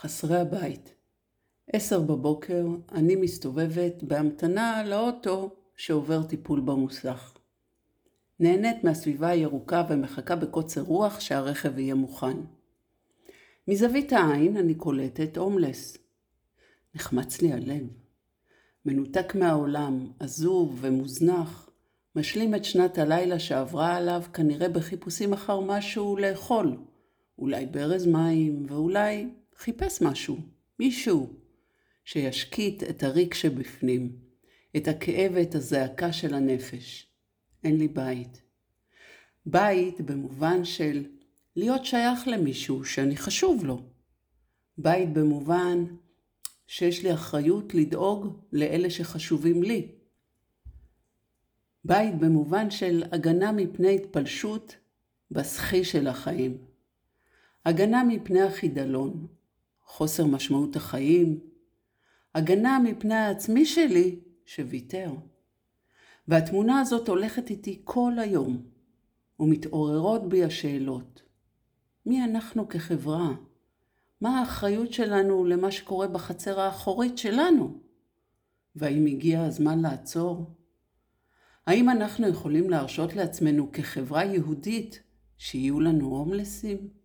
חסרי הבית. עשר בבוקר, אני מסתובבת בהמתנה לאוטו שעובר טיפול במוסך. נהנית מהסביבה הירוקה ומחכה בקוצר רוח שהרכב יהיה מוכן. מזווית העין אני קולטת הומלס. נחמץ לי הלב. מנותק מהעולם, עזוב ומוזנח, משלים את שנת הלילה שעברה עליו כנראה בחיפושים אחר משהו לאכול. אולי ברז מים, ואולי חיפש משהו, מישהו, שישקיט את הריק שבפנים, את הכאב ואת הזעקה של הנפש. אין לי בית. בית במובן של להיות שייך למישהו שאני חשוב לו. בית במובן שיש לי אחריות לדאוג לאלה שחשובים לי. בית במובן של הגנה מפני התפלשות בסחי של החיים. הגנה מפני החידלון, חוסר משמעות החיים, הגנה מפני העצמי שלי שוויתר. והתמונה הזאת הולכת איתי כל היום, ומתעוררות בי השאלות. מי אנחנו כחברה? מה האחריות שלנו למה שקורה בחצר האחורית שלנו? והאם הגיע הזמן לעצור? האם אנחנו יכולים להרשות לעצמנו כחברה יהודית שיהיו לנו הומלסים?